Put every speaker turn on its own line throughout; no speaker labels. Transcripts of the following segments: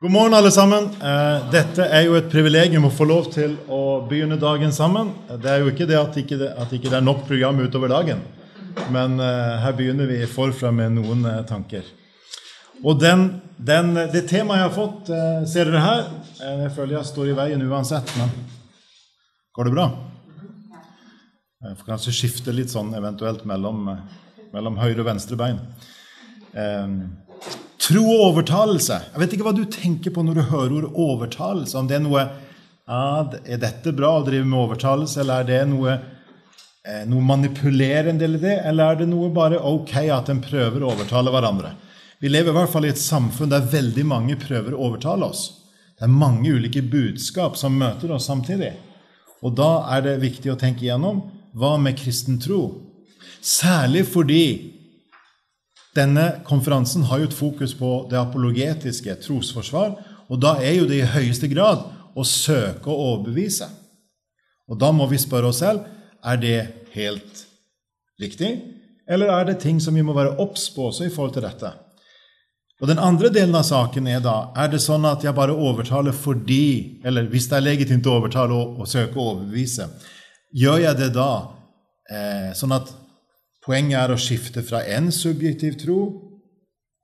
God morgen, alle sammen. Eh, Dette er jo et privilegium å få lov til å begynne dagen sammen. Det er jo ikke det at ikke at ikke det er nok program utover dagen, men eh, her begynner vi forfra med noen eh, tanker. Og den, den, det temaet jeg har fått, ser dere her Jeg føler jeg står i veien uansett, men går det bra? Jeg får kanskje skifte litt sånn eventuelt mellom, mellom høyre og venstre bein. Tro og overtalelse. Jeg vet ikke hva du tenker på når du hører ordet overtalelse. Om det er noe ja, Er dette bra å drive med overtalelse, eller er det noe, eh, noe manipulerende, eller det, eller er det noe bare ok at en prøver å overtale hverandre? Vi lever i hvert fall i et samfunn der veldig mange prøver å overtale oss. Det er mange ulike budskap som møter oss samtidig. Og da er det viktig å tenke igjennom hva med kristen tro? Særlig fordi denne konferansen har jo et fokus på det apologetiske trosforsvar, og da er jo det i høyeste grad å søke å overbevise. Og da må vi spørre oss selv er det helt riktig, eller er det ting som vi må være obs på også i forhold til dette. Og Den andre delen av saken er da er det sånn at jeg bare overtaler fordi Eller hvis det er legitimt å overtale og, og søke å overbevise, gjør jeg det da eh, sånn at Poenget er å skifte fra én subjektiv tro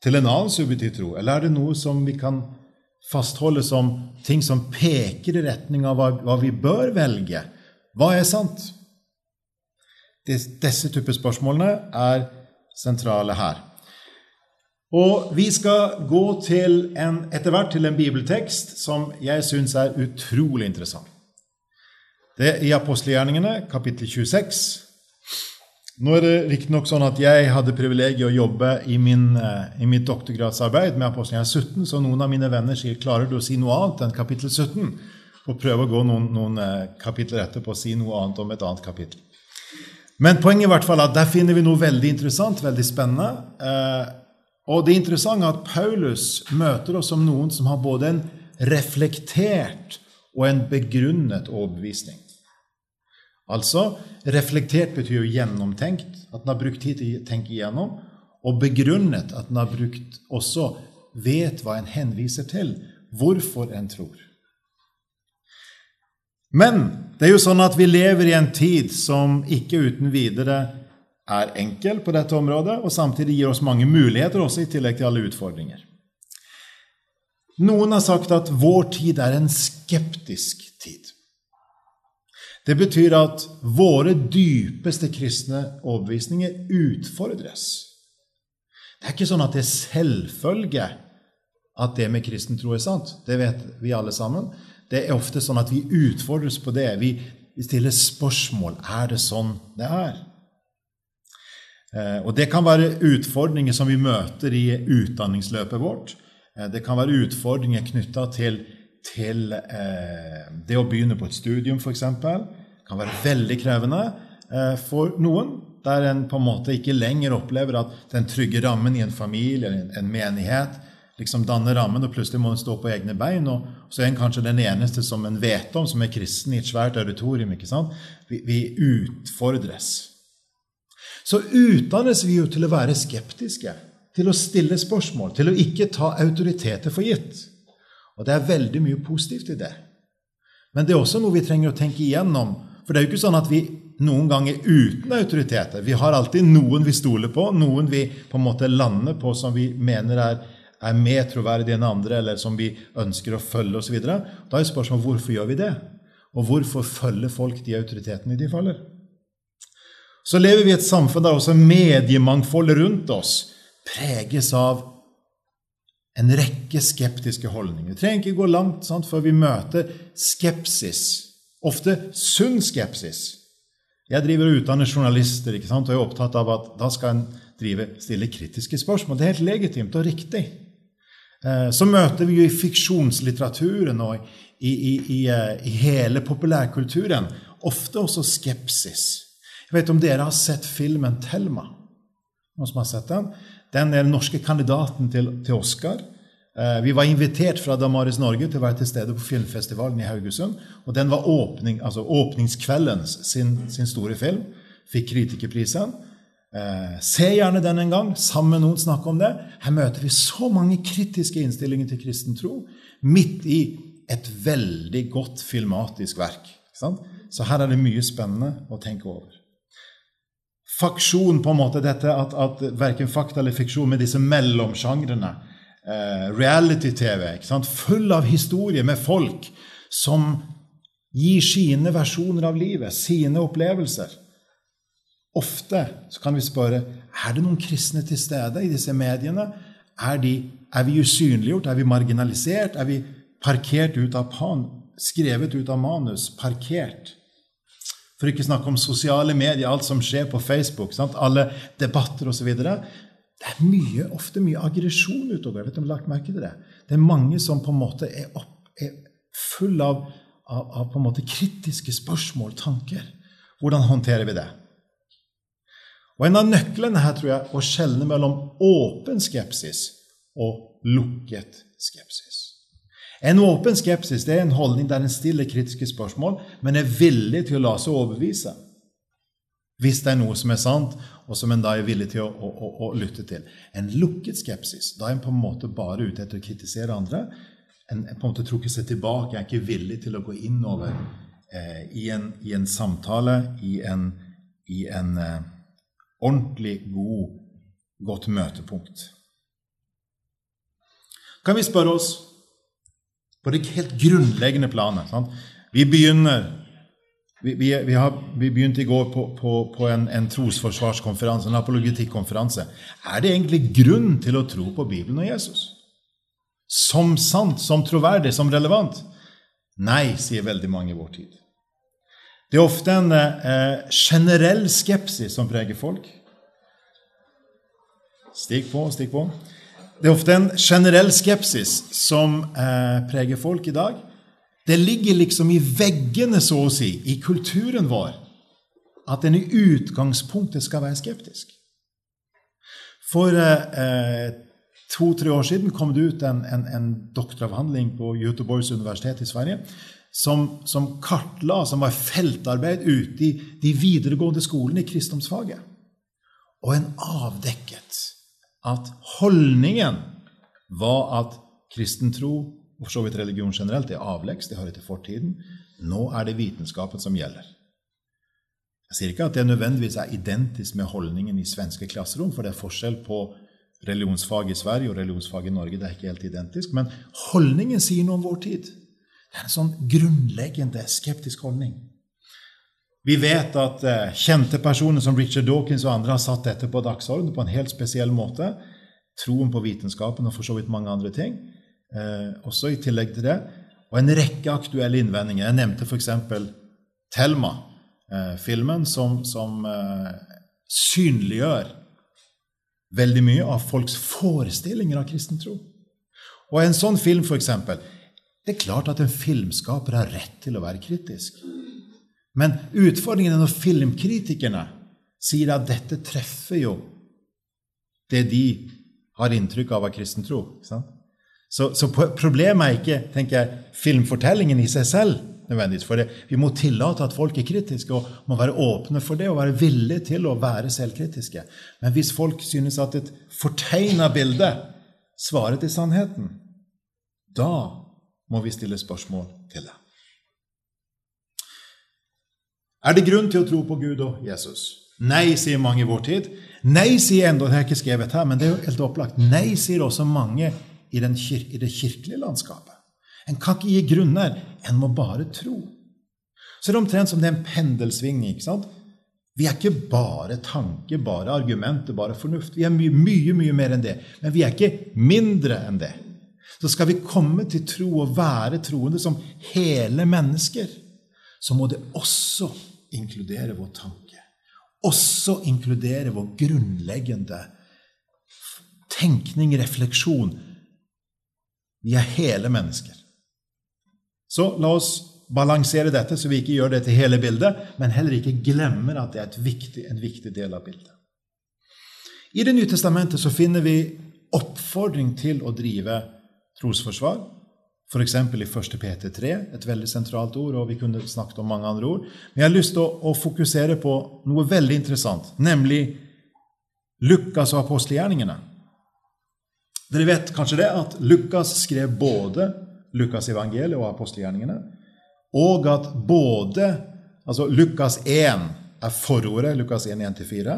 til en annen subjektiv tro? Eller er det noe som vi kan fastholde som ting som peker i retning av hva, hva vi bør velge? Hva er sant? Disse typer spørsmålene er sentrale her. Og vi skal gå til en, etter hvert til en bibeltekst som jeg syns er utrolig interessant. Det er i apostelgjerningene, kapittel 26. Nå er det riktignok sånn at jeg hadde privilegiet å jobbe i, min, eh, i mitt doktorgradsarbeid med apostelgjerningen 17, så noen av mine venner sier klarer du å si noe annet enn kapittel 17? Og prøve å gå noen, noen eh, kapitler etterpå og si noe annet om et annet kapittel. Men poenget i hvert fall er at der finner vi noe veldig interessant, veldig spennende. Eh, og det er at Paulus møter oss som noen som har både en reflektert og en begrunnet overbevisning. Altså reflektert betyr jo gjennomtenkt, at en har brukt tid til å tenke igjennom. Og begrunnet, at en har brukt også vet hva en henviser til, hvorfor en tror. Men det er jo sånn at vi lever i en tid som ikke uten videre er enkel på dette området, og samtidig gir oss mange muligheter også, i tillegg til alle utfordringer. Noen har sagt at vår tid er en skeptisk. Det betyr at våre dypeste kristne overbevisninger utfordres. Det er ikke sånn at det er selvfølge at det med kristen tro er sant. Det vet vi alle sammen. Det er ofte sånn at vi utfordres på det. Vi, stiller spørsmål. Er det sånn det er? Eh, og det kan være utfordringer som vi møter i utdanningsløpet vårt. Eh, det kan være utfordringer knytta til til eh, det å begynne på et studium, f.eks. kan være veldig krevende eh, for noen, der en på en måte ikke lenger opplever at den trygge rammen i en familie eller en, en menighet liksom danner rammen, og plutselig må en stå på egne bein. Og så er en kanskje den eneste som en vet om, som er kristen i et svært auditorium. ikke sant? Vi, vi utfordres. Så utdannes vi jo til å være skeptiske, til å stille spørsmål, til å ikke ta autoriteter for gitt. Og det er veldig mye positivt i det. Men det er også noe vi trenger å tenke igjennom. For det er jo ikke sånn at vi noen ganger uten autoriteter. Vi har alltid noen vi stoler på, noen vi på en måte lander på som vi mener er, er mer troverdige enn andre, eller som vi ønsker å følge osv. Da er spørsmålet hvorfor gjør vi det? Og hvorfor følger folk de autoritetene de faller? Så lever vi i et samfunn der også mediemangfoldet rundt oss preges av en rekke skeptiske holdninger. Vi trenger ikke gå langt sant, før vi møter skepsis. Ofte sunn skepsis. Jeg driver og utdanner journalister ikke sant, og er opptatt av at da skal en drive, stille kritiske spørsmål. Det er helt legitimt og riktig. Eh, så møter vi jo i fiksjonslitteraturen og i, i, i, eh, i hele populærkulturen ofte også skepsis. Jeg vet om dere har sett filmen 'Thelma'? Noen som har sett den? Den er den norske kandidaten til, til Oscar. Eh, vi var invitert fra Damaris Norge til å være til stede på filmfestivalen i Haugesund. Og den var åpning, altså åpningskveldens sin, sin, store film. Fikk kritikerprisen. Eh, se gjerne den en gang, sammen med noen snakke om det. Her møter vi så mange kritiske innstillinger til kristen tro midt i et veldig godt filmatisk verk. Så her er det mye spennende å tenke over. Faksjon, på en måte, dette at, at verken fakta eller fiksjon med disse mellomsjangrene. Eh, Reality-TV, full av historier med folk som gir sine versjoner av livet, sine opplevelser. Ofte så kan vi spørre er det noen kristne til stede i disse mediene. Er, de, er vi usynliggjort? Er vi marginalisert? Er vi parkert ut av pan, skrevet ut av manus? Parkert? For ikke snakke om sosiale medier, alt som skjer på Facebook. Sant? Alle debatter osv. Det er mye, ofte mye aggresjon utover. vet du om lagt merke til Det Det er mange som på en måte er, opp, er full av, av, av på en måte kritiske spørsmål, tanker. Hvordan håndterer vi det? Og En av nøklene her tror jeg å skjelne mellom åpen skepsis og lukket skepsis. En åpen skepsis det er en holdning der en stiller kritiske spørsmål, men er villig til å la seg overbevise. Hvis det er noe som er sant, og som en da er villig til å, å, å, å lytte til. En lukket skepsis, da er en på en måte bare ute etter å kritisere andre. En, på en måte trukket seg tilbake, er ikke villig til å gå innover eh, i, en, i, en, samtale, i en, i en eh, ordentlig god, godt møtepunkt. Kan vi spørre oss på det helt grunnleggende planet sant? Vi begynner vi, vi, vi, har, vi, begynte i går på, på, på en, en, trosforsvarskonferanse, en apologetikkonferanse. Er det egentlig grunn til å tro på Bibelen og Jesus? Som sant, som troverdig, som relevant? Nei, sier veldig mange i vår tid. Det er ofte en eh, generell skepsis som preger folk. Stikk på, stikk på. Det er ofte en generell skepsis som eh, preger folk i dag. Det ligger liksom i veggene, så å si, i kulturen vår, at en i utgangspunktet skal være skeptisk. For eh, to-tre år siden kom det ut en, en, en doktoravhandling på Göteborgs universitet i Sverige som, som kartla, som var feltarbeid ute i de videregående skolene i kristendomsfaget. Og en avdekket at holdningen var at kristen tro, og for så vidt religion generelt, er avleggs, det hører til fortiden. Nå er det vitenskapen som gjelder. Jeg sier ikke at det nødvendigvis er identisk med holdningen i svenske klasserom, for det er forskjell på religionsfag i Sverige og religionsfag i Norge. Det er ikke helt identisk. Men holdningen sier noe om vår tid. Det er en sånn grunnleggende skeptisk holdning. Vi vet at eh, kjente personer som Richard Dawkins og andre har satt dette på dagsordenen på en helt spesiell måte. Troen på vitenskapen og for så vidt mange andre ting. Eh, også i tillegg til det. Og en rekke aktuelle innvendinger. Jeg nevnte f.eks. Thelma, eh, filmen som, som synliggjør veldig mye av folks forestillinger av kristen tro. Og en sånn film, f.eks. Det er klart at en filmskaper har rett til å være kritisk. Men utfordringen er når filmkritikerne sier at dette treffer jo det de har inntrykk av av kristen tro. Så, så, problemet er ikke tenker jeg, filmfortellingen i seg selv. nødvendigvis, For det, vi må tillate at folk er kritiske og må være åpne for det og være villige til å være selvkritiske. Men hvis folk synes at et fortegna bilde svarer til sannheten, da må vi stille spørsmål til det. Er det grunn til å tro på Gud og Jesus? Nei, sier mange i vår tid. Nei, sier enda, det er ikke skrevet her, men det er jo helt opplagt. Nei, sier også mange i, kir i det kirkelige landskapet. En kan ikke gi grunner, en må bare tro. Så det er omtrent som det er en pendelsvingning. ikke sant? Vi er ikke bare tanke, bare argumenter, bare fornuft. Vi er mye, mye, mye mer enn det. Men vi er ikke mindre enn det så skal vi komme til tro og være troende som hele mennesker, så må det også inkludere vår tanke. Også inkludere vår grunnleggende tenkning, refleksjon. Vi er hele mennesker. Så la oss balansere dette, så vi ikke gjør det til hele bildet, men heller ikke glemmer at det er viktig, en viktig del av bildet. I Det nye testamentet så finner vi oppfordring til å drive trosforsvar. F.eks. i 1. PT3, et veldig sentralt ord, og vi kunne snakket om mange andre ord. Men jeg har lyst til å, å fokusere på noe veldig interessant, nemlig Lukas og apostelgjerningene. Dere vet kanskje det at Lukas skrev både Lukas evangeliet og apostelgjerningene, og at både altså Lukas 1 er forordet, Lukas 1, 1-4,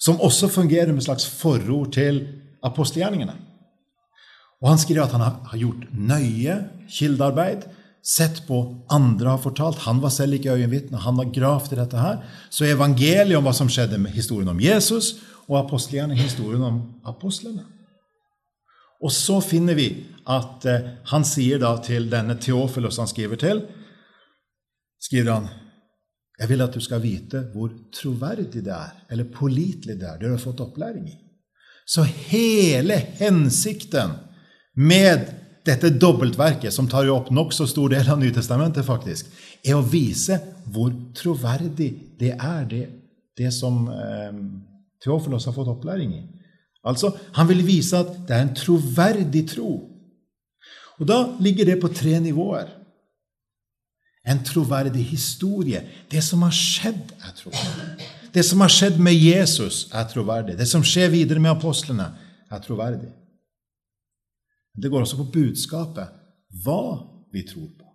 som også fungerer med et slags forord til apostelgjerningene. Og Han skriver at han har gjort nøye kildearbeid, sett på andre har fortalt. Han var selv ikke øyenvitne, han har gravd i dette her. Så evangeliet om hva som skjedde med historien om Jesus, og apostlene historien om apostlene. Og så finner vi at eh, han sier da til denne Theofilos han skriver til, skriver han jeg vil at du skal vite hvor troverdig det er, eller pålitelig det er, det du har fått opplæring i. Så hele hensikten med dette dobbeltverket, som tar jo opp nokså stor del av Nytestamentet, faktisk, er å vise hvor troverdig det er, det, det som eh, Theofilos har fått opplæring i. Altså, Han vil vise at det er en troverdig tro. Og Da ligger det på tre nivåer. En troverdig historie. Det som har skjedd, er troverdig. Det som har skjedd med Jesus, er troverdig. Det som skjer videre med apostlene, er troverdig. Det går også på budskapet hva vi tror på.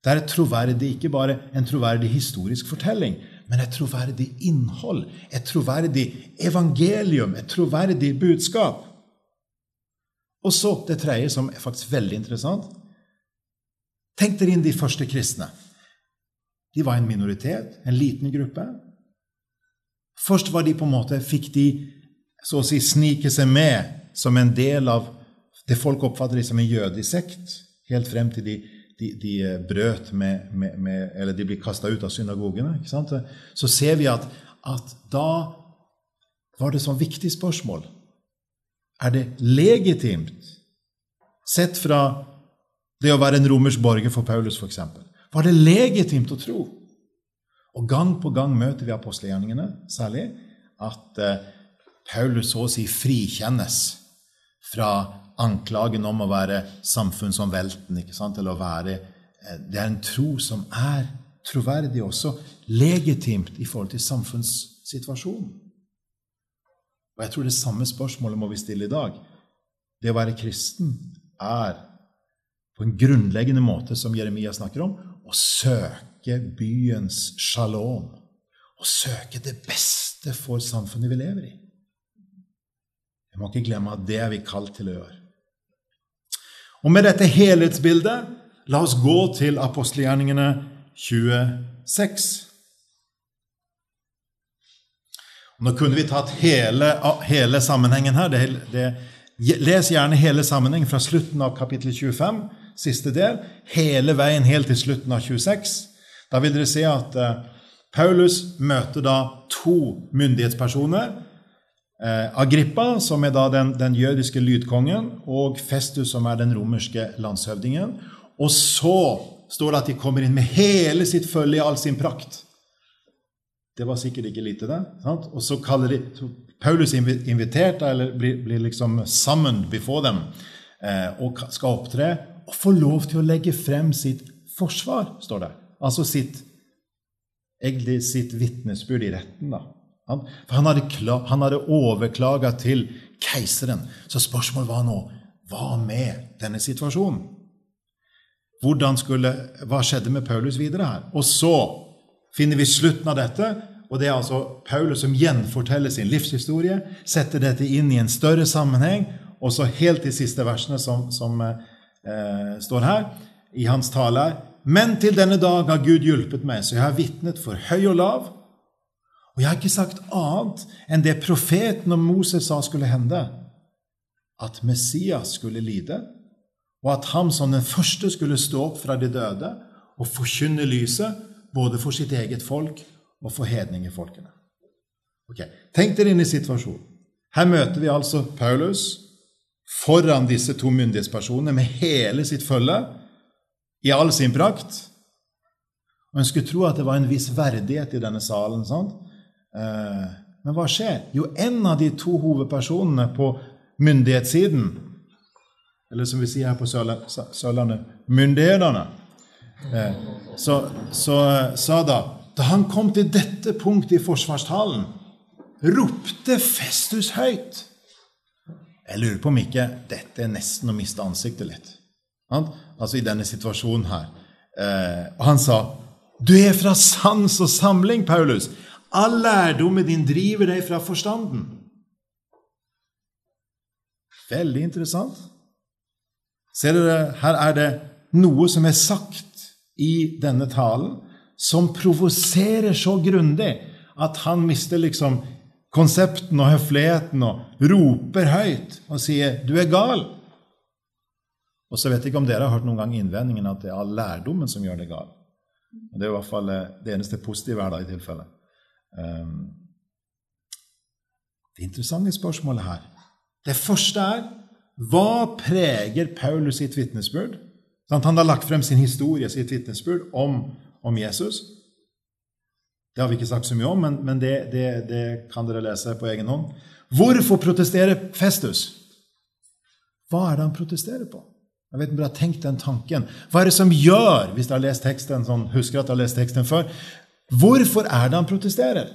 Det er et troverdig, ikke bare en troverdig historisk fortelling, men et troverdig innhold, et troverdig evangelium, et troverdig budskap. Og så det tredje, som er faktisk veldig interessant. Tenk dere inn de første kristne. De var en minoritet, en liten gruppe. Først var de på en måte, fikk de så å si snike seg med som en del av det folk oppfatter som en jødisk sekt, helt frem til de, de, de eh, brøt med, med, med, Eller de blir kasta ut av synagogene. Så ser vi at, at da var det sånn viktig spørsmål. Er det legitimt, sett fra det å være en romersk borger for Paulus f.eks., var det legitimt å tro? Og gang på gang møter vi apostelgjerningene særlig at eh, Paulus så å si frikjennes fra anklagen om å være samfunnsomveltende. ikke sant? Eller å være eh, Det er en tro som er troverdig også legitimt i forhold til samfunnssituasjonen. Og jeg tror det samme spørsmålet må vi stille i dag. Det å være kristen er på en grunnleggende måte, som Jeremia snakker om, å søke byens shalom. Å søke det beste for samfunnet vi lever i. Jeg må ikke glemme at det er vi kalt til å gjøre. Og med dette helhetsbildet, la oss gå til apostelgjerningene 26. Nå kunne vi tatt hele, hele sammenhengen her. Det, det, les gjerne hele sammenhengen fra slutten av kapittel 25, siste del, hele veien helt til slutten av 26. Da vil dere se at uh, Paulus møter da to myndighetspersoner Eh, Agrippa, som er da den, den, jødiske lydkongen, og Festus, som er den romerske landshøvdingen. Og så står det at de kommer inn med hele sitt følge i all sin prakt. Det var sikkert ikke lite, det. Sant? Og så kaller de så Paulus invitert, eller blir, blir liksom sammen before dem, eh, og skal opptre, og få lov til å legge frem sitt forsvar, står det. Altså sitt, egentlig sitt vitnesbyrd i retten. da. For han hadde, han hadde overklaga til keiseren. Så spørsmålet var nå hva med denne situasjonen? Skulle, hva skjedde med Paulus videre her? Og så finner vi slutten av dette. Og det er altså Paulus som gjenforteller sin livshistorie, setter dette inn i en større sammenheng, og så helt de siste versene som, som eh, står her i hans tale. Men til denne dag har Gud hjulpet meg, så jeg har vitnet for høy og lav og jeg har ikke sagt annet enn det profeten og Moses sa skulle hende, at Messias skulle lide, og at han som den første skulle stå opp fra de døde og forkynne lyset både for sitt eget folk og for hedningefolkene. Ok, Tenk dere inn i situasjonen. Her møter vi altså Paulus foran disse to myndighetspersonene med hele sitt følge, i all sin prakt. Og En skulle tro at det var en viss verdighet i denne salen. sant? Eh, men hva skjer? Jo, en av de to hovedpersonene på myndighetssiden, eller som vi sier her på Sørlandet, myndighetene, eh, så, så sa da Da han kom til dette punktet i forsvarstalen, ropte Festus høyt. Jeg lurer på om ikke dette er nesten å miste ansiktet litt. Altså i denne situasjonen her. Eh, og han sa, 'Du er fra sans og samling, Paulus. All lærdommen din driver deg fra forstanden.' Veldig interessant. Ser dere, her er det noe som er sagt i denne talen, som provoserer så grundig at han mister liksom konsepten og høfligheten og roper høyt og sier 'du er gal'. Og så vet jeg ikke om dere har hørt noen gang innvendingen at det er all lærdommen som gjør det gal. Det er i hvert fall eh, det eneste positive her da i tilfellet. Um, det interessante spørsmålet her Det første er hva preger Paulus sitt vitnesbyrd? Han har lagt frem sin historie, sitt vitnesbyrd om, om Jesus. Det har vi ikke sagt så mye om, men, men det, det, det, kan dere lese på egen hånd. Hvorfor protesterer Festus? Hva er det han protesterer på? Jeg vet ikke, om dere har tenkt den tanken. Hva er det som gjør, hvis dere har lest teksten, sånn, husker at dere har lest teksten før, hvorfor er det han protesterer?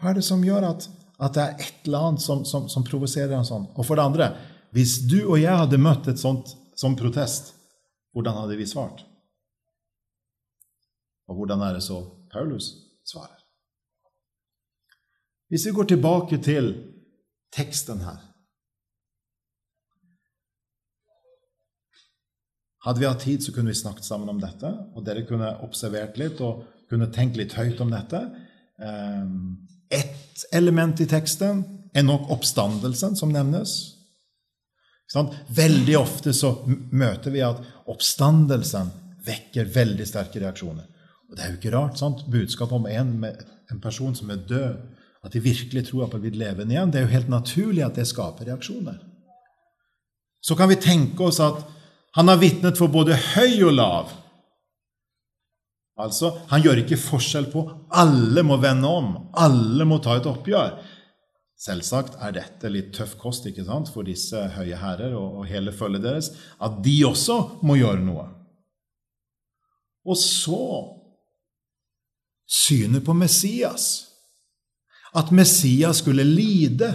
Hva er det som gjør at, at det er et eller annet som, som, som provoserer ham sånn? Og for det andre, hvis du og jeg hadde møtt et sånt som protest, hvordan hadde vi svart? Og hvordan er det så Paulus svarer. Hvis vi går tilbake til teksten her Hadde vi hatt tid, så kunne vi snakket sammen om dette, og dere kunne observert litt og kunne tenke litt høyt om dette. Ehm, ett element i teksten er nok oppstandelsen, som nevnes. Veldig ofte så møter vi at oppstandelsen vekker veldig sterke reaksjoner. Og Det er jo ikke rart. sant? Budskapet om en, en, person som er død, at de virkelig tror på å bli levende igjen, det er jo helt naturlig at det skaper reaksjoner. Så kan vi tenke oss at han har vitnet for både høy og lav. Altså, Han gjør ikke forskjell på alle må vende om, alle må ta et oppgjør. Selvsagt er dette litt tøff kost ikke sant, for disse høye herrer og, og hele følget deres, at de også må gjøre noe. Og så synet på Messias. At Messias skulle lide.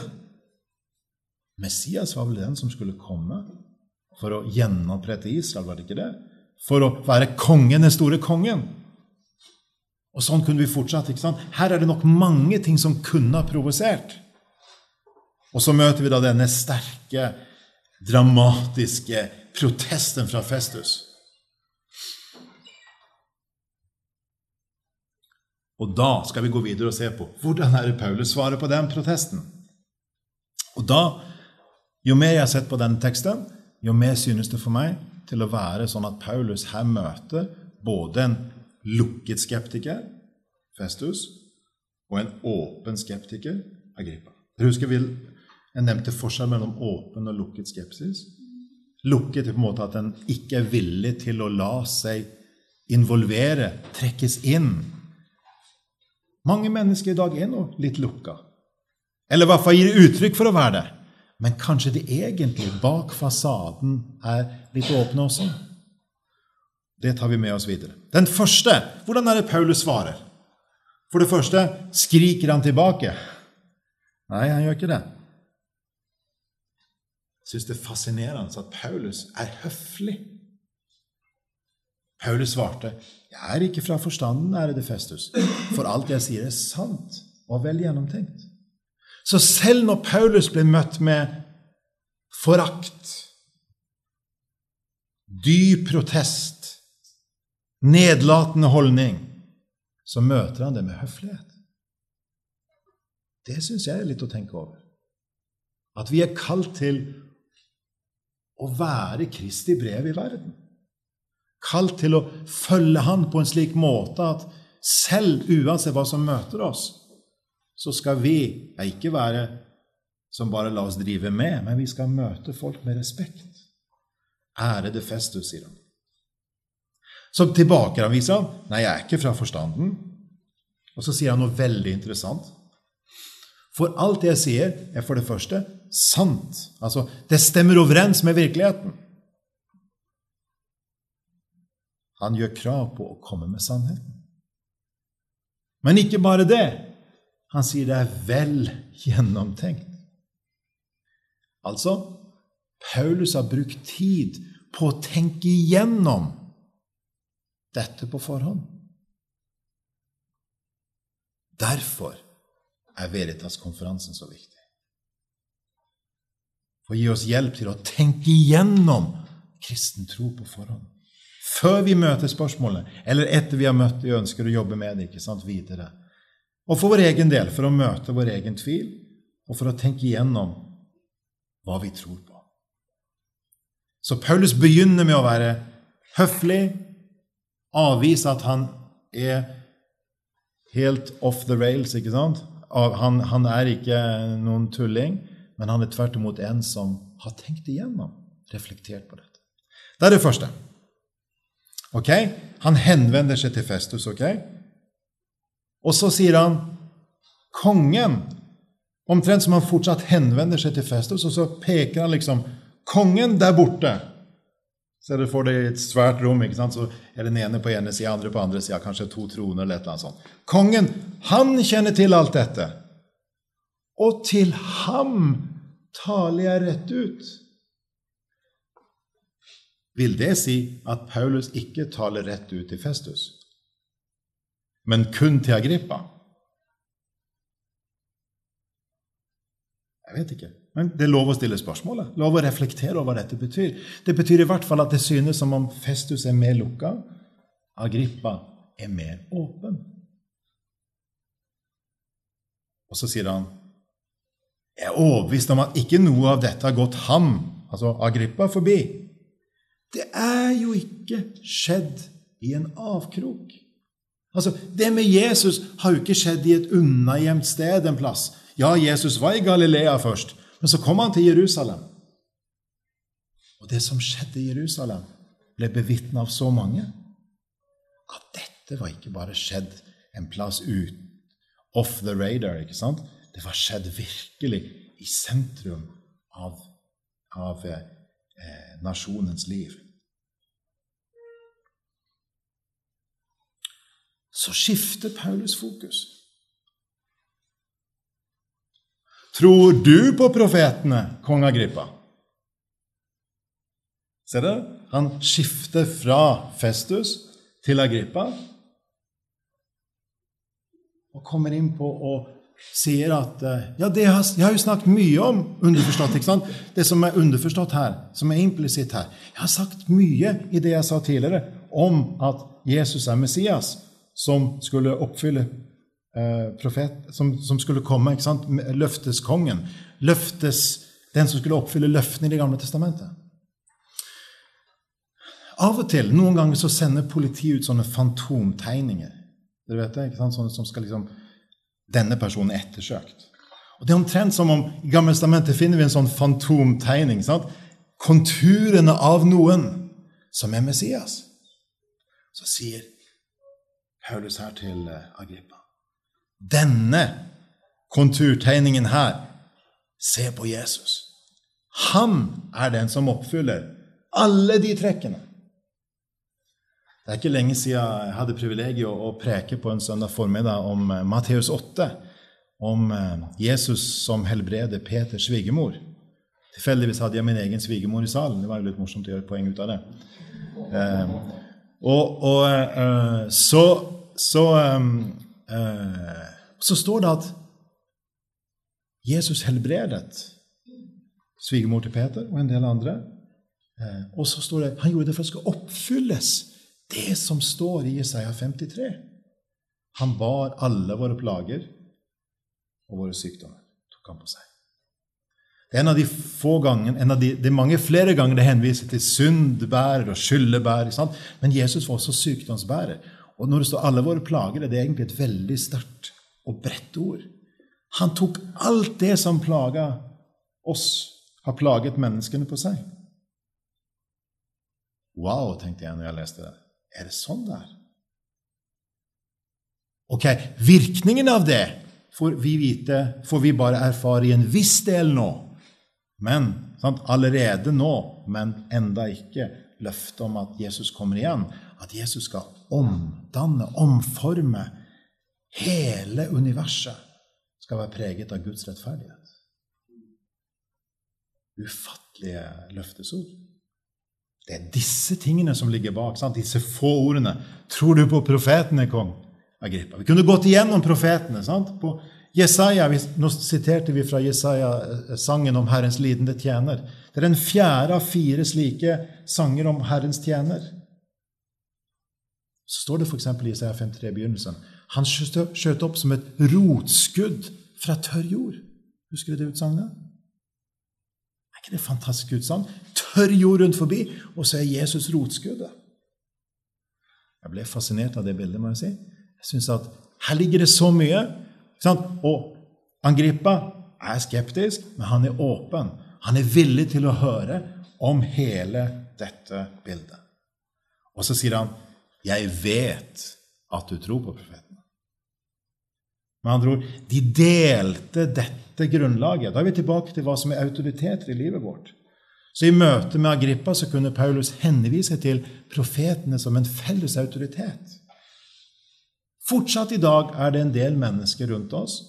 Messias var vel den som skulle komme for å gjenopprette Israel, var det ikke det? For å være kongen, den store kongen. Og sånn kunne vi fortsatt. ikke sant? Her er det nok mange ting som kunne ha provosert. Og så møter vi da denne sterke, dramatiske protesten fra Festus. Og da skal vi gå videre og se på hvordan er det Paulus svarer på den protesten. Og da, Jo mer jeg har sett på denne teksten, jo mer synes det for meg til å være sånn at Paulus her møter både en lukket skeptiker, Festus, og en åpen skeptiker, Agrippa. Dere husker Jeg nevnte forskjell mellom åpen og lukket skepsis. Lukket i på en måte at en ikke er villig til å la seg involvere, trekkes inn mange mennesker i dag er nå litt lukka. Eller i hvert fall gir uttrykk for å være det. Men kanskje de egentlig bak fasaden er litt åpne også? Det tar vi med oss videre. Den første Hvordan er det Paulus svarer? For det første skriker han tilbake. Nei, han gjør ikke det. Jeg syns det er fascinerende at Paulus er høflig. Paulus svarte, 'Jeg er ikke fra forstanden, ærede Festus, for alt jeg sier, er sant og vel gjennomtenkt.' Så selv når Paulus ble møtt med forakt, dyp protest, nedlatende holdning, så møter han det med høflighet. Det syns jeg er litt å tenke over. At vi er kalt til å være Kristi brev i verden. Kalt til å følge Han på en slik måte at selv uansett hva som møter oss, så skal vi ikke være som bare la oss drive med, men vi skal møte folk med respekt. Ærede Festus, sier han. Så tilbakeviser han. Nei, jeg er ikke fra forstanden. Og så sier han noe veldig interessant. For alt jeg sier, er for det første sant. Altså, det stemmer overens med virkeligheten. Han gjør krav på å komme med sannheten. Men ikke bare det. Han sier det er vel gjennomtenkt. Altså Paulus har brukt tid på å tenke igjennom dette på forhånd. Derfor er Veritas-konferansen så viktig. For å gi oss hjelp til å tenke igjennom kristen tro på forhånd. Før vi møter spørsmålene, eller etter vi har møtt og ønsker å jobbe med det ikke sant, videre. Og for vår egen del, for å møte vår egen tvil, og for å tenke igjennom hva vi tror på. Så Paulus begynner med å være høflig, avvise at han er helt off the rails. ikke sant? Han, han, er ikke noen tulling, men han er tvert imot en som har tenkt igjennom, reflektert på dette. Det er det første. Ok? Han henvender seg til Festus. ok? Og så sier han kongen. Omtrent som han fortsatt henvender seg til Festus, og så peker han liksom Kongen der borte. Ser du får det i et svært rom, ikke sant? så er den ene på ene sida, andre på andre sida, kanskje to troner eller et eller annet sånt. Kongen, han kjenner til alt dette. Og til ham taler jeg rett ut. Vil det si at Paulus ikke taler rett ut til Festus, men kun til Agrippa? Jeg vet ikke. Men det er lov å stille spørsmålet. Lov å reflektere over hva dette betyr. Det betyr i hvert fall at det synes som om Festus er mer lukka, Agrippa er mer åpen. Og så sier han jeg er overbevist om at ikke noe av dette har gått ham, altså Agrippa, forbi. Det er jo ikke skjedd i en avkrok. Altså, Det med Jesus har jo ikke skjedd i et unnagjemt sted en plass. Ja, Jesus var i Galilea først, men så kom han til Jerusalem. Og det som skjedde i Jerusalem, ble bevitna av så mange at dette var ikke bare skjedd en plass ut, off the radar. ikke sant? Det var skjedd virkelig i sentrum av, av eh, nasjonens liv. Så skifter Paulus fokus. Tror du på profetene, kong Agrippa? Ser dere? Han skifter fra Festus til Agrippa og kommer inn på og sier at eh, Ja, det har, jeg har jo snakket mye om underforstått. ikke sant? Det som er underforstått her, som er implisitt her. Jeg har sagt mye i det jeg sa tidligere, om at Jesus er Messias, som skulle oppfylle profet som, som, skulle komme. ikke sant? Løfteskongen. Løftes, den som skulle oppfylle løftene i Det gamle testamentet. Av og til, noen ganger, så sender politiet ut sånne fantomtegninger. Dere vet det, ikke sant? Sånne som skal liksom Denne personen er ettersøkt. Og Det er omtrent som om i Gamle testamentet finner vi en sånn fantomtegning. sant? Konturene av noen som er Messias. Så sier Paulus her til eh, Agrippa denne konturtegningen her Se på Jesus. Han er den som oppfyller alle de trekkene. Det er ikke lenge siden jeg hadde privilegiet å preke på en søndag formiddag om eh, Matteus 8, om eh, Jesus som helbreder Peters svigermor. Tilfeldigvis hadde jeg min egen svigermor i salen. Det var jo litt morsomt å gjøre poeng ut av det. Eh, og, og eh, så, så eh, så står det at Jesus helbredet svigermor til Peter og en del andre. Eh, og så står det han gjorde det for at det skal oppfylles, det som står i Jesaja 53. Han bar alle våre plager og våre sykdommer. tok han på seg. Det er en av de få gangen, en av de, det er mange flere ganger det henviser til syndbærer og skyldebærer. Men Jesus var også sykdomsbærer. Og når det står 'alle våre plager', er det egentlig et veldig sterkt og bredte ord. Han tok alt det som plaga oss, har plaget menneskene på seg. Wow, tenkte jeg når jeg leste det. Er det sånn det er? Ok, virkningen av det får vi vite, får vi bare erfare i en viss del nå. Men sant, allerede nå, men enda ikke løftet om at Jesus kommer igjen. At Jesus skal omdanne, omforme hele universet skal være preget av Guds rettferdighet. Ufattelige løftesord. Det er disse tingene som ligger bak. Sant? Disse få ordene. Tror du på profetene, kong Agrippa? Vi kunne gått igjennom profetene. Sant? På Jesaja, Nå siterte vi fra Jesaja sangen om Herrens lidende tjener. Det er den fjerde av fire slike sanger om Herrens tjener. Så står det f.eks. i Jesaja 53 i begynnelsen han skjøt opp som et rotskudd fra tørr jord. Husker du det utsagnet? Er ikke det fantastisk utsagn? Tørr jord rundt forbi, og så er Jesus rotskuddet. Jeg ble fascinert av det bildet, må jeg si. Jeg synes at Her ligger det så mye. Og Angrippa er skeptisk, men han er åpen. Han er villig til å høre om hele dette bildet. Og så sier han, 'Jeg vet at du tror på profeten'. Med andre ord, de delte dette grunnlaget. Da er vi tilbake til hva som er autoriteter i livet vårt. Så I møte med Agrippa så kunne Paulus henvise til profetene som en felles autoritet. Fortsatt i dag er det en del mennesker rundt oss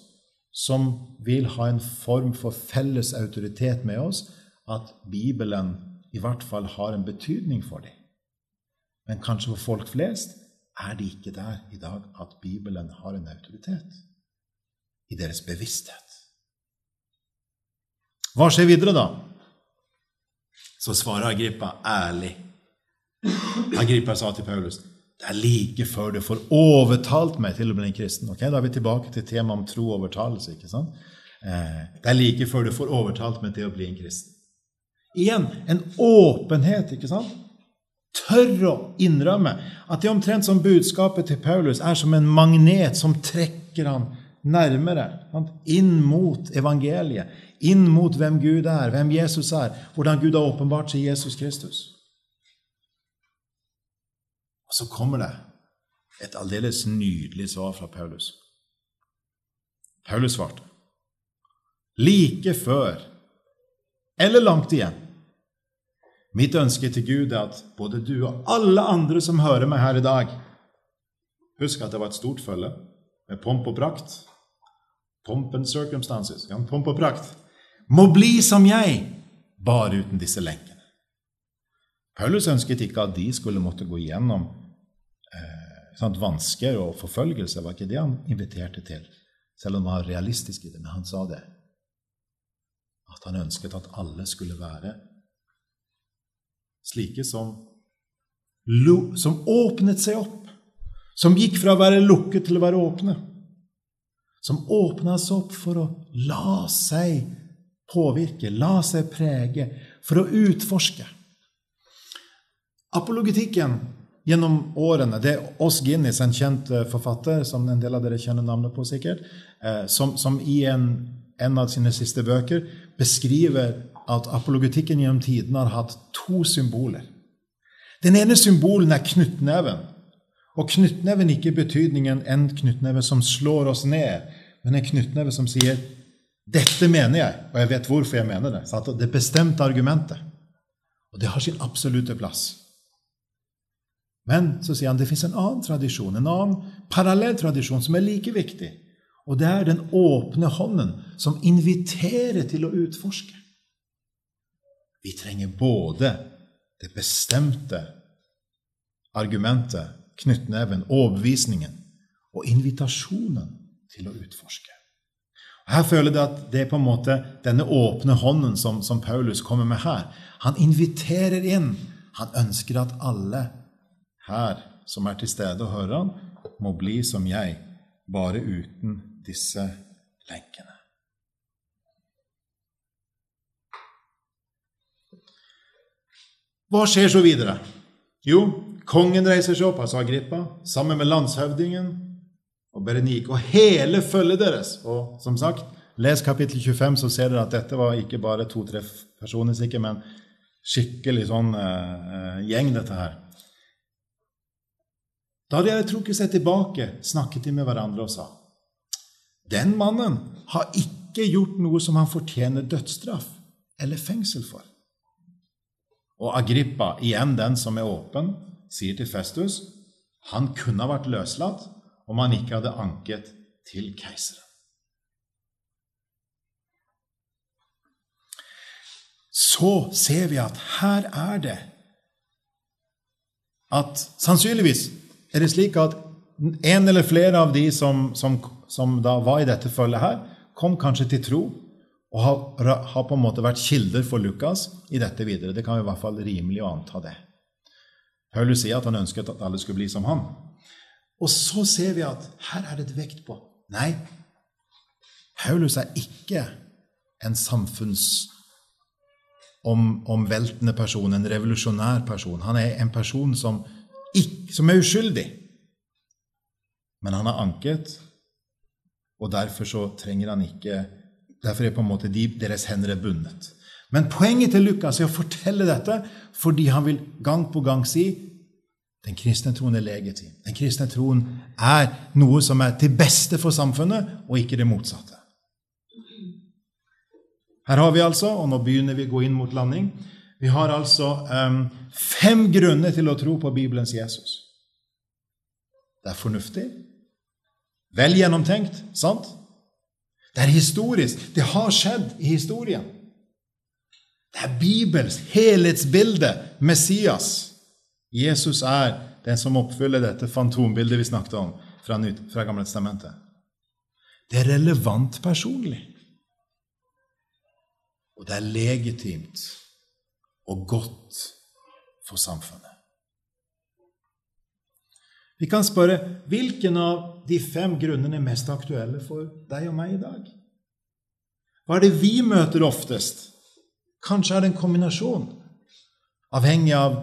som vil ha en form for felles autoritet med oss, at Bibelen i hvert fall har en betydning for dem. Men kanskje for folk flest er det ikke der i dag at Bibelen har en autoritet i deres bevissthet. Hva skjer videre, da? Så svarer Agrippa ærlig. Agrippa sa til Paulus det er like før du får overtalt meg til å bli en kristen. Ok, Da er vi tilbake til temaet om tro og overtalelse. ikke sant? Eh, det er like før du får overtalt meg til å bli en kristen. Igjen en åpenhet, ikke sant? Tør å innrømme at det omtrent som budskapet til Paulus er som en magnet som trekker han nærmere. Inn mot evangeliet. Inn mot hvem Gud er, hvem Jesus er, hvordan Gud har åpenbart seg Jesus Kristus. Og så kommer det et aldeles nydelig svar fra Paulus. Paulus svarte. Like før, eller langt igjen Mitt ønske til Gud er at både du og alle andre som hører meg her i dag Husk at det var et stort følge med pomp og prakt pomp and circumstances, pomp og prakt, må bli som jeg, bare uten disse lenkene. Paulus ønsket ikke at de skulle måtte gå gjennom eh, sånn vansker og forfølgelse. Var ikke det han inviterte til, selv om han var realistisk i det. Men han sa det. At han ønsket at alle skulle være slike som, som åpnet seg opp. Som gikk fra å være lukket til å være åpne som åpnes opp for å la seg påvirke, la seg prege, for å utforske. Apologetikken gjennom årene Det er Oss Guinness, en kjent eh, forfatter, som en del av dere kjenner navnet på, sikkert, eh, som, som i en, en, av sine siste bøker beskriver at apologetikken gjennom tidene har hatt to symboler. Den ene symbolen er knyttneven. Og knyttneven ikke i betydningen en knyttneve som slår oss ned, men en knyttneve som sier 'Dette mener jeg, og jeg vet hvorfor jeg mener det'. Så det bestemte argumentet. Og det har sin absolutte plass. Men så sier han det fins en annen tradisjon, en annen parallell tradisjon, som er like viktig. Og det er den åpne hånden som inviterer til å utforske. Vi trenger både det bestemte argumentet knyttneven, overbevisningen og invitasjonen til å utforske. Og her føler jeg at det er på en måte denne åpne hånden som, som Paulus kommer med her. Han inviterer inn. Han ønsker at alle her som er til stede og hører han, må bli som jeg, bare uten disse lenkene. Hva skjer så videre? Jo, Kongen reiser seg opp, altså Agrippa, sammen med landshøvdingen og Berenike og hele følget deres. Og som sagt, les kapittel 25, så ser dere at dette var ikke bare to-tre personer, sikkert, men skikkelig sånn uh, gjeng, dette her. Da de hadde trukket seg tilbake, snakket de med hverandre og sa Den mannen har ikke gjort noe som han fortjener dødsstraff eller fengsel for. Og Agrippa, igjen den som er åpen, sier til Festus han kunne ha vært løslatt om han ikke hadde anket til keiseren. Så ser vi at her er det at sannsynligvis er det slik at en eller flere av de som, som, som da var i dette følget her, kom kanskje til tro og har, har på en måte vært kilder for Lukas i dette videre. Det kan vi i hvert fall rimelig å anta det. Paulus sier at han ønsket at alle skulle bli som han. Og så ser vi at her er det et vekt på Nei, Paulus er ikke en samfunnsomveltende person, en revolusjonær person. Han er en person som, ikke, som er uskyldig. Men han har anket, og derfor så trenger han ikke Derfor er på en måte de, deres hender er bundet. Men poenget til Lukas er å fortelle dette fordi han vil gang på gang si den kristne troen er legitim. Den kristne troen er noe som er til beste for samfunnet, og ikke det motsatte. Her har vi altså, og nå begynner vi å gå inn mot landing, vi har altså um, fem grunner til å tro på Bibelens Jesus. Det er fornuftig, vel gjennomtenkt, sant? Det er historisk. Det har skjedd i historien. Det er Bibels helhetsbilde, Messias. Jesus er den som oppfyller dette fantombildet vi snakket om fra, fra Gamle testamentet. Det er relevant personlig. Og det er legitimt og godt for samfunnet. Vi kan spørre hvilken av de fem grunnene er mest aktuelle for deg og meg i dag? Hva er det vi møter oftest? Kanskje er det en kombinasjon, avhengig av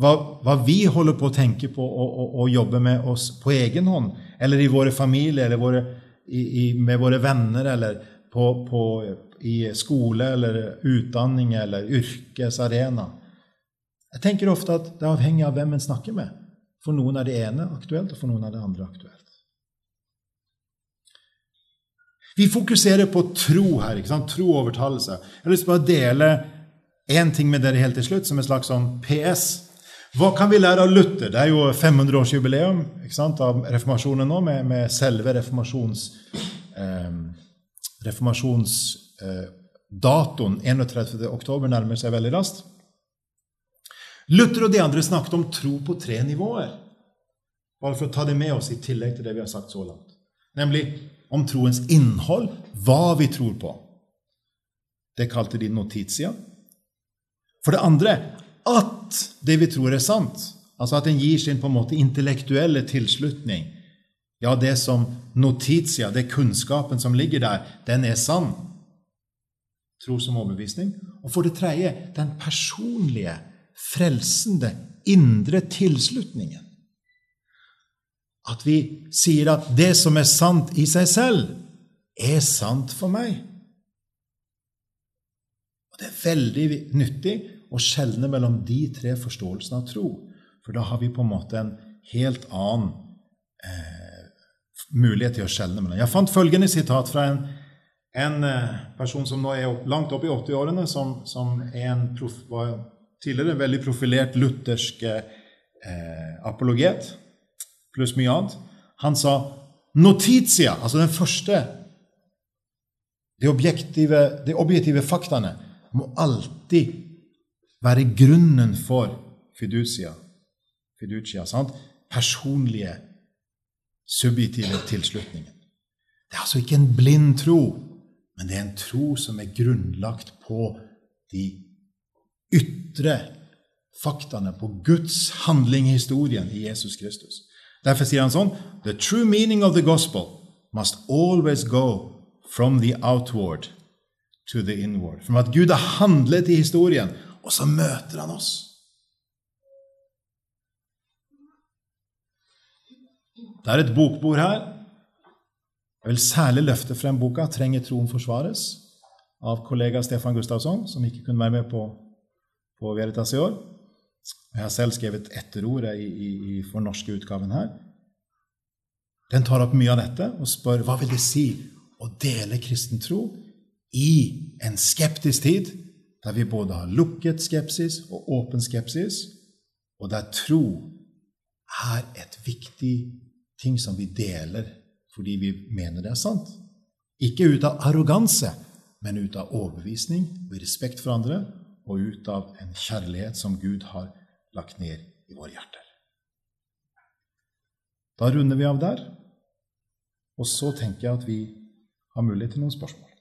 hva, hva, vi holder på å tenke på og, og, og, jobbe med oss på egen hånd, eller i våre familier, eller våre, i, i, med våre venner, eller på, på, i skole, eller utdanning, eller yrkesarena. Jeg tenker ofte at det er avhengig av hvem en snakker med. For noen er det ene aktuelt, og for noen er det andre aktuelt. Vi fokuserer på tro her. ikke sant? Tro og overtalelse. Jeg har lyst til å dele én ting med dere helt til slutt, som en slags sånn PS. Hva kan vi lære av Luther? Det er jo 500-årsjubileum av reformasjonen nå, med, med selve reformasjons, eh, reformasjonsdatoen eh, 31.10 nærmer seg veldig raskt. Luther og de andre snakket om tro på tre nivåer. Bare for å ta det med oss i tillegg til det vi har sagt så langt. Nemlig om troens innhold, hva vi tror på. Det kalte de notitia. For det andre at det vi tror er sant. Altså at en gir sin på en måte intellektuelle tilslutning. Ja, det som notitia, det kunnskapen som ligger der, den er sann. Tro som overbevisning. Og for det tredje den personlige, frelsende, indre tilslutningen. At vi sier at det som er sant i seg selv, er sant for meg. Og Det er veldig nyttig å skjelne mellom de tre forståelsene av tro. For da har vi på en måte en helt annen eh, mulighet til å skjelne mellom. Jeg fant følgende sitat fra en, en eh, person som nå er langt opp i 80-årene, som, som prof, var tidligere en veldig profilert luthersk eh, apologet, pluss mye annet. Han sa notitia, altså den første De objektive, de objektive faktaene må alltid være grunnen for fiducia. fiducia sant? Personlige, subjektive tilslutningen. Det er altså ikke en blind tro, men det er en tro som er grunnlagt på de ytre faktaene, på Guds handling i historien i Jesus Kristus. Derfor sier han sånn The true meaning of the gospel must always go from the outward to the inward. From at Gud har handlet i historien, og så møter han oss. Det er et bokbord her. Jeg vil særlig løfte frem boka 'Trenger troen forsvares?' av kollega Stefan Gustavsson, som ikke kunne være med på, på Veritas i år. Jeg har selv skrevet etterordet i, i, i for norske utgaven her. Den tar opp mye av dette og spør hva vil det si å dele kristen tro i en skeptisk tid der vi både har lukket skepsis og åpen skepsis, og der tro er et viktig ting som vi deler fordi vi mener det er sant. Ikke ut av arroganse, men ut av overbevisning og respekt for andre, og ut av en kjærlighet som Gud har lagt ned i våre hjerter. Da runder vi av der, og så tenker jeg at vi har mulighet til noen spørsmål.